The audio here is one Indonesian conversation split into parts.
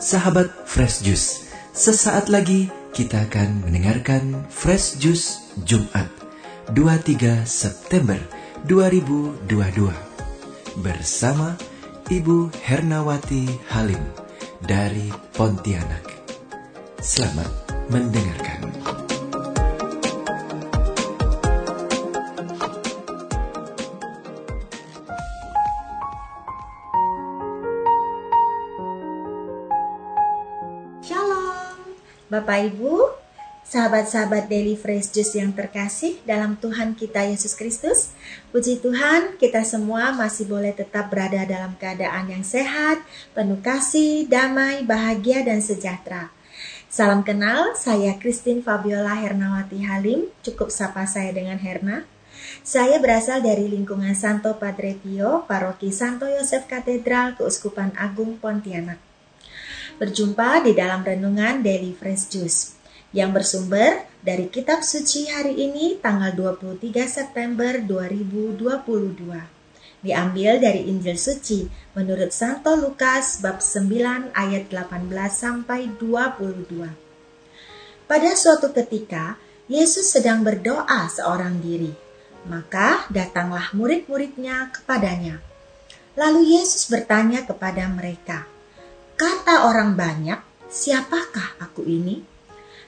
Sahabat Fresh Juice, sesaat lagi kita akan mendengarkan Fresh Juice Jumat 23 September 2022 bersama Ibu Hernawati Halim dari Pontianak. Selamat mendengarkan. Bapak Ibu, sahabat-sahabat Daily Fresh Juice yang terkasih dalam Tuhan kita Yesus Kristus. Puji Tuhan, kita semua masih boleh tetap berada dalam keadaan yang sehat, penuh kasih, damai, bahagia, dan sejahtera. Salam kenal, saya Christine Fabiola Hernawati Halim, cukup sapa saya dengan Herna. Saya berasal dari lingkungan Santo Padre Pio, Paroki Santo Yosef Katedral, Keuskupan Agung Pontianak. Berjumpa di dalam renungan Daily Fresh Juice yang bersumber dari kitab suci hari ini tanggal 23 September 2022. Diambil dari Injil suci menurut Santo Lukas bab 9 ayat 18 sampai 22. Pada suatu ketika, Yesus sedang berdoa seorang diri. Maka datanglah murid-muridnya kepadanya. Lalu Yesus bertanya kepada mereka, Kata orang banyak, siapakah aku ini?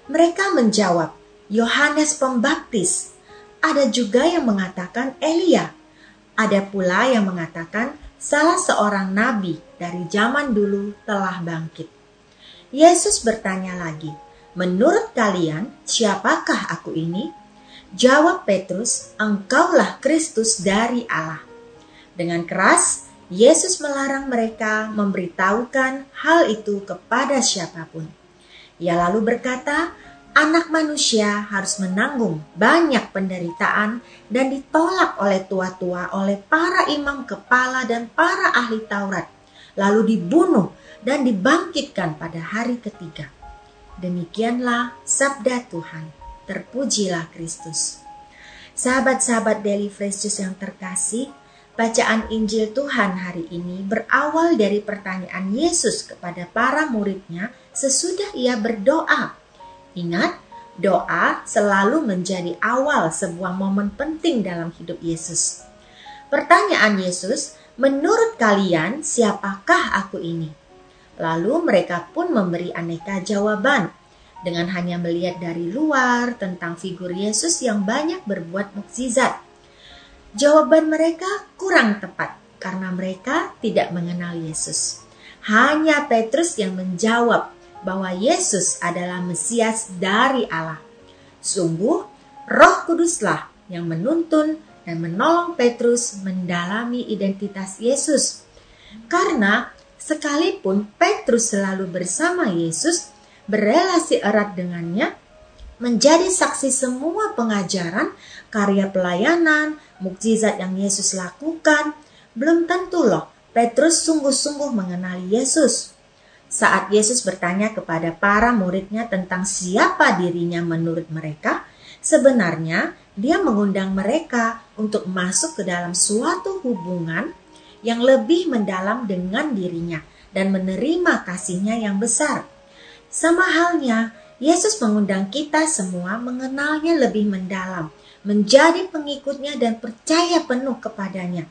Mereka menjawab, Yohanes Pembaptis. Ada juga yang mengatakan Elia. Ada pula yang mengatakan salah seorang nabi dari zaman dulu telah bangkit. Yesus bertanya lagi, "Menurut kalian, siapakah aku ini?" Jawab Petrus, "Engkaulah Kristus dari Allah." Dengan keras, Yesus melarang mereka memberitahukan hal itu kepada siapa pun. Ia lalu berkata, "Anak manusia harus menanggung banyak penderitaan dan ditolak oleh tua-tua, oleh para imam kepala dan para ahli Taurat, lalu dibunuh dan dibangkitkan pada hari ketiga." Demikianlah sabda Tuhan. Terpujilah Kristus. Sahabat-sahabat Daily Fresh yang terkasih, Bacaan Injil Tuhan hari ini berawal dari pertanyaan Yesus kepada para muridnya sesudah ia berdoa. Ingat, doa selalu menjadi awal sebuah momen penting dalam hidup Yesus. Pertanyaan Yesus, "Menurut kalian, siapakah aku ini?" Lalu mereka pun memberi aneka jawaban dengan hanya melihat dari luar tentang figur Yesus yang banyak berbuat mukjizat Jawaban mereka kurang tepat karena mereka tidak mengenal Yesus. Hanya Petrus yang menjawab bahwa Yesus adalah Mesias dari Allah. Sungguh, Roh Kuduslah yang menuntun dan menolong Petrus mendalami identitas Yesus. Karena sekalipun Petrus selalu bersama Yesus, berelasi erat dengannya, menjadi saksi semua pengajaran, karya pelayanan, mukjizat yang Yesus lakukan, belum tentu loh Petrus sungguh-sungguh mengenali Yesus. Saat Yesus bertanya kepada para muridnya tentang siapa dirinya menurut mereka, sebenarnya dia mengundang mereka untuk masuk ke dalam suatu hubungan yang lebih mendalam dengan dirinya dan menerima kasihnya yang besar. Sama halnya, Yesus mengundang kita semua mengenalnya lebih mendalam, menjadi pengikutnya dan percaya penuh kepadanya.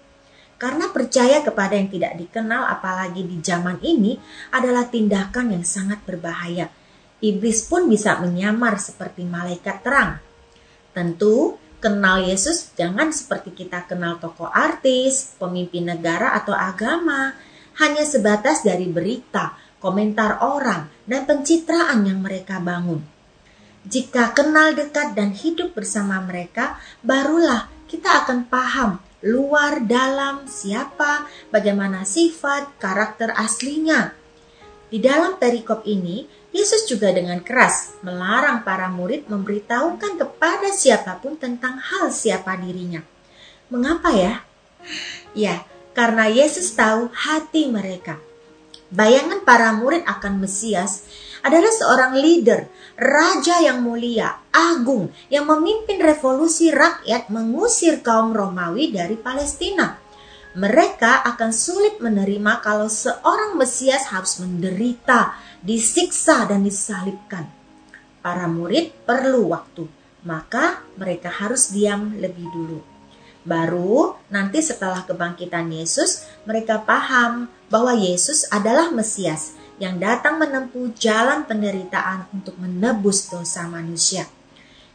Karena percaya kepada yang tidak dikenal apalagi di zaman ini adalah tindakan yang sangat berbahaya. Iblis pun bisa menyamar seperti malaikat terang. Tentu, kenal Yesus jangan seperti kita kenal tokoh artis, pemimpin negara atau agama, hanya sebatas dari berita, komentar orang, dan pencitraan yang mereka bangun. Jika kenal dekat dan hidup bersama mereka, barulah kita akan paham luar dalam siapa, bagaimana sifat, karakter aslinya. Di dalam perikop ini, Yesus juga dengan keras melarang para murid memberitahukan kepada siapa pun tentang hal siapa dirinya. Mengapa ya? Ya, karena Yesus tahu hati mereka Bayangan para murid akan Mesias adalah seorang leader, raja yang mulia, agung, yang memimpin revolusi rakyat mengusir kaum Romawi dari Palestina. mereka akan sulit menerima kalau seorang Mesias harus menderita, disiksa, dan disalibkan. Para murid perlu waktu, maka mereka harus diam lebih dulu. Baru nanti setelah kebangkitan Yesus, mereka paham bahwa Yesus adalah Mesias yang datang menempuh jalan penderitaan untuk menebus dosa manusia.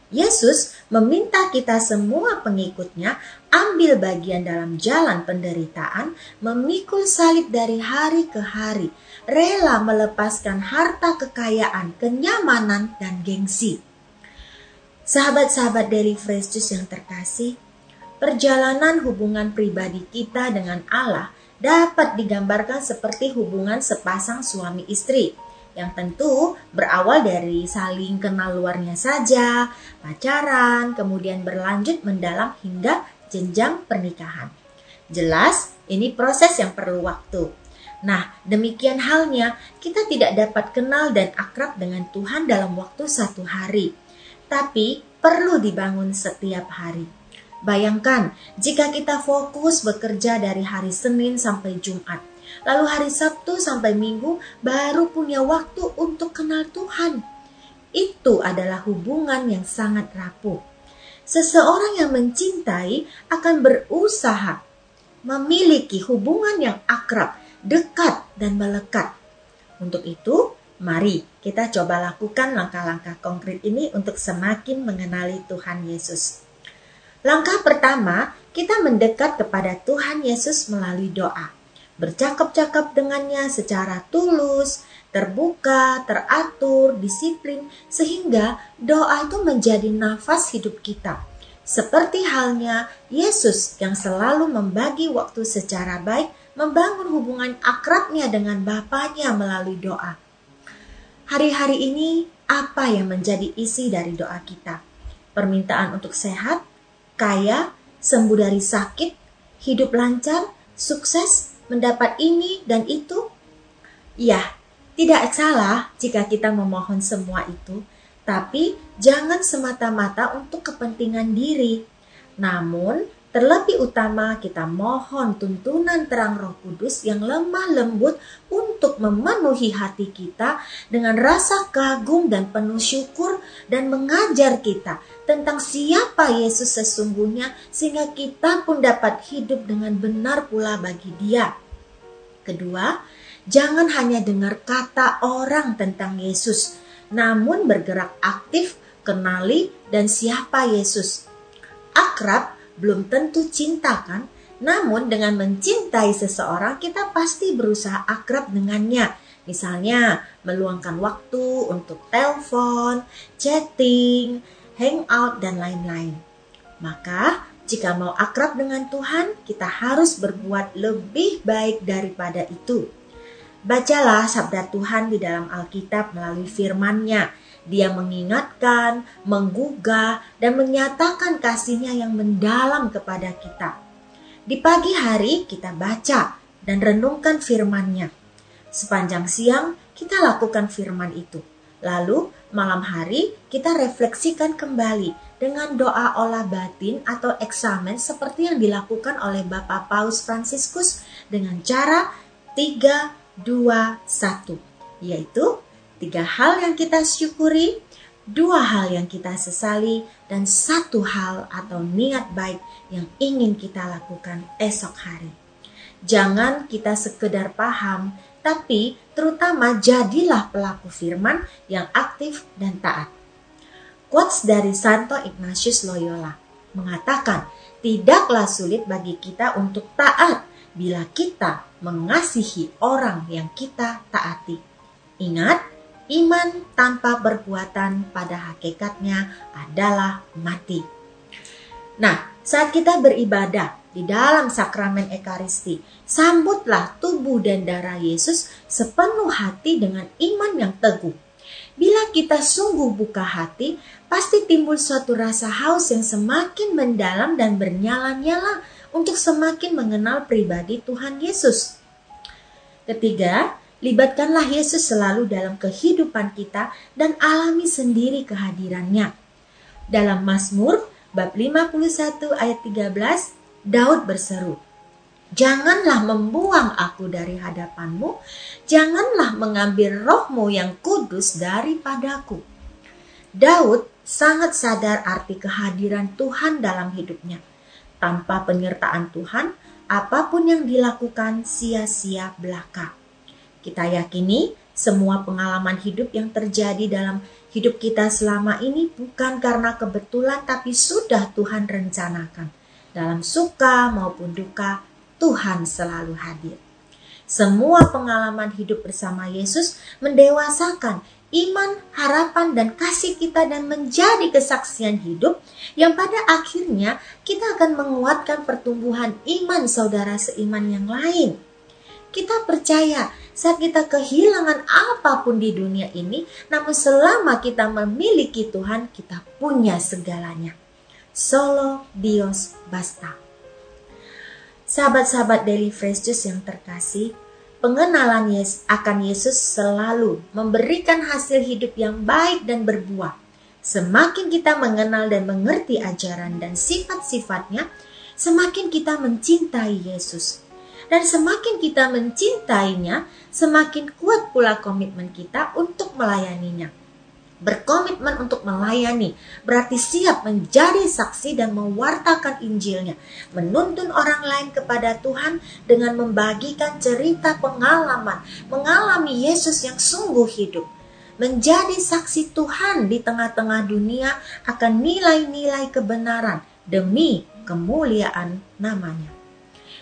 Yesus meminta kita semua pengikutnya ambil bagian dalam jalan penderitaan, memikul salib dari hari ke hari, rela melepaskan harta kekayaan, kenyamanan, dan gengsi. Sahabat-sahabat dari Juice yang terkasih, perjalanan hubungan pribadi kita dengan Allah dapat digambarkan seperti hubungan sepasang suami istri yang tentu berawal dari saling kenal luarnya saja, pacaran, kemudian berlanjut mendalam hingga jenjang pernikahan. Jelas, ini proses yang perlu waktu. Nah, demikian halnya kita tidak dapat kenal dan akrab dengan Tuhan dalam waktu satu hari, tapi perlu dibangun setiap hari. Bayangkan jika kita fokus bekerja dari hari Senin sampai Jumat, Lalu hari Sabtu sampai Minggu baru punya waktu untuk kenal Tuhan. Itu adalah hubungan yang sangat rapuh. Seseorang yang mencintai akan berusaha memiliki hubungan yang akrab, dekat, dan melekat. Untuk itu, mari kita coba lakukan langkah-langkah konkret ini untuk semakin mengenali Tuhan Yesus. Langkah pertama, kita mendekat kepada Tuhan Yesus melalui doa bercakap-cakap dengannya secara tulus, terbuka, teratur, disiplin, sehingga doa itu menjadi nafas hidup kita. Seperti halnya Yesus yang selalu membagi waktu secara baik, membangun hubungan akrabnya dengan Bapaknya melalui doa. Hari-hari ini, apa yang menjadi isi dari doa kita? Permintaan untuk sehat, kaya, sembuh dari sakit, hidup lancar, sukses, mendapat ini dan itu? Ya, tidak salah jika kita memohon semua itu, tapi jangan semata-mata untuk kepentingan diri. Namun, terlebih utama kita mohon tuntunan terang Roh Kudus yang lemah lembut untuk memenuhi hati kita dengan rasa kagum dan penuh syukur dan mengajar kita tentang siapa Yesus sesungguhnya sehingga kita pun dapat hidup dengan benar pula bagi dia. Kedua, jangan hanya dengar kata orang tentang Yesus, namun bergerak aktif, kenali, dan siapa Yesus. Akrab belum tentu cinta kan? Namun dengan mencintai seseorang kita pasti berusaha akrab dengannya. Misalnya meluangkan waktu untuk telepon, chatting, hangout, dan lain-lain. Maka jika mau akrab dengan Tuhan, kita harus berbuat lebih baik daripada itu. Bacalah sabda Tuhan di dalam Alkitab melalui firman-Nya. Dia mengingatkan, menggugah, dan menyatakan kasihnya yang mendalam kepada kita. Di pagi hari kita baca dan renungkan firman-Nya. Sepanjang siang kita lakukan firman itu. Lalu malam hari kita refleksikan kembali dengan doa olah batin atau eksamen seperti yang dilakukan oleh Bapak Paus Fransiskus dengan cara 3, 2, 1 yaitu tiga hal yang kita syukuri, dua hal yang kita sesali, dan satu hal atau niat baik yang ingin kita lakukan esok hari. Jangan kita sekedar paham, tapi terutama jadilah pelaku firman yang aktif dan taat. Quotes dari Santo Ignatius Loyola mengatakan, tidaklah sulit bagi kita untuk taat bila kita mengasihi orang yang kita taati. Ingat, iman tanpa perbuatan pada hakikatnya adalah mati. Nah, saat kita beribadah di dalam sakramen Ekaristi, sambutlah tubuh dan darah Yesus sepenuh hati dengan iman yang teguh Bila kita sungguh buka hati, pasti timbul suatu rasa haus yang semakin mendalam dan bernyala-nyala untuk semakin mengenal pribadi Tuhan Yesus. Ketiga, libatkanlah Yesus selalu dalam kehidupan kita dan alami sendiri kehadirannya. Dalam Mazmur bab 51 ayat 13, Daud berseru, Janganlah membuang aku dari hadapanmu, janganlah mengambil rohmu yang kudus daripadaku. Daud sangat sadar arti kehadiran Tuhan dalam hidupnya. Tanpa penyertaan Tuhan, apa pun yang dilakukan sia-sia belaka. Kita yakini semua pengalaman hidup yang terjadi dalam hidup kita selama ini bukan karena kebetulan tapi sudah Tuhan rencanakan. Dalam suka maupun duka, Tuhan selalu hadir. Semua pengalaman hidup bersama Yesus mendewasakan iman, harapan, dan kasih kita dan menjadi kesaksian hidup yang pada akhirnya kita akan menguatkan pertumbuhan iman saudara seiman yang lain. Kita percaya saat kita kehilangan apa pun di dunia ini, namun selama kita memiliki Tuhan, kita punya segalanya. Solo Dios basta. Sahabat-sahabat Daily Fresh Juice yang terkasih, pengenalan Yesus akan Yesus selalu memberikan hasil hidup yang baik dan berbuah. Semakin kita mengenal dan mengerti ajaran dan sifat-sifatnya, semakin kita mencintai Yesus. Dan semakin kita mencintainya, semakin kuat pula komitmen kita untuk melayaninya. Berkomitmen untuk melayani berarti siap menjadi saksi dan mewartakan Injilnya, menuntun orang lain kepada Tuhan dengan membagikan cerita pengalaman, mengalami Yesus yang sungguh hidup, menjadi saksi Tuhan di tengah-tengah dunia akan nilai-nilai kebenaran demi kemuliaan namanya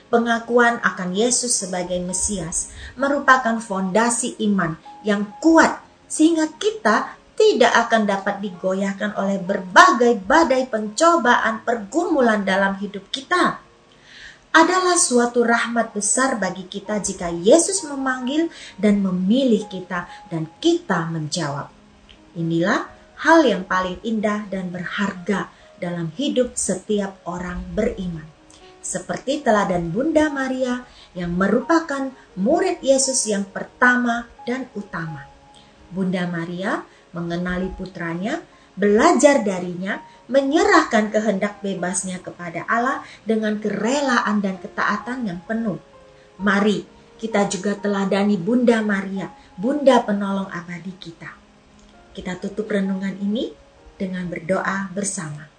pengakuan akan Yesus sebagai Mesias merupakan fondasi iman yang kuat sehingga kita tidak akan dapat digoyahkan oleh berbagai badai pencobaan pergumulan dalam hidup kita. Adalah suatu rahmat besar bagi kita jika Yesus memanggil dan memilih kita dan kita menjawab. Inilah hal yang paling indah dan berharga dalam hidup setiap orang beriman seperti teladan Bunda Maria yang merupakan murid Yesus yang pertama dan utama. Bunda Maria mengenali putranya, belajar darinya, menyerahkan kehendak bebasnya kepada Allah dengan kerelaan dan ketaatan yang penuh. Mari kita juga teladani Bunda Maria, Bunda penolong abadi kita. Kita tutup renungan ini dengan berdoa bersama.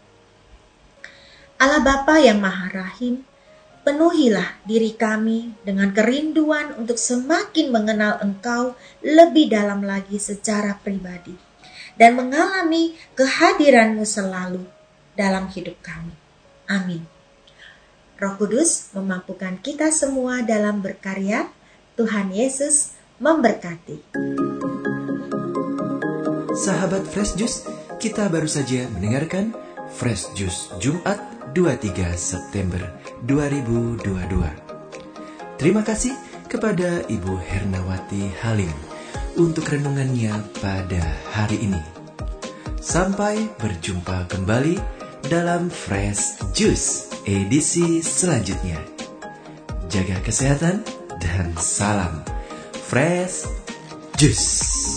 Allah Bapa yang Maha Rahim, penuhilah diri kami dengan kerinduan untuk semakin mengenal Engkau lebih dalam lagi secara pribadi dan mengalami kehadiranmu selalu dalam hidup kami. Amin. Roh Kudus memampukan kita semua dalam berkarya. Tuhan Yesus memberkati. Sahabat Fresh Juice, kita baru saja mendengarkan Fresh Juice Jumat 23 September 2022. Terima kasih kepada Ibu Hernawati Halim untuk renungannya pada hari ini. Sampai berjumpa kembali dalam Fresh Juice edisi selanjutnya. Jaga kesehatan dan salam Fresh Juice.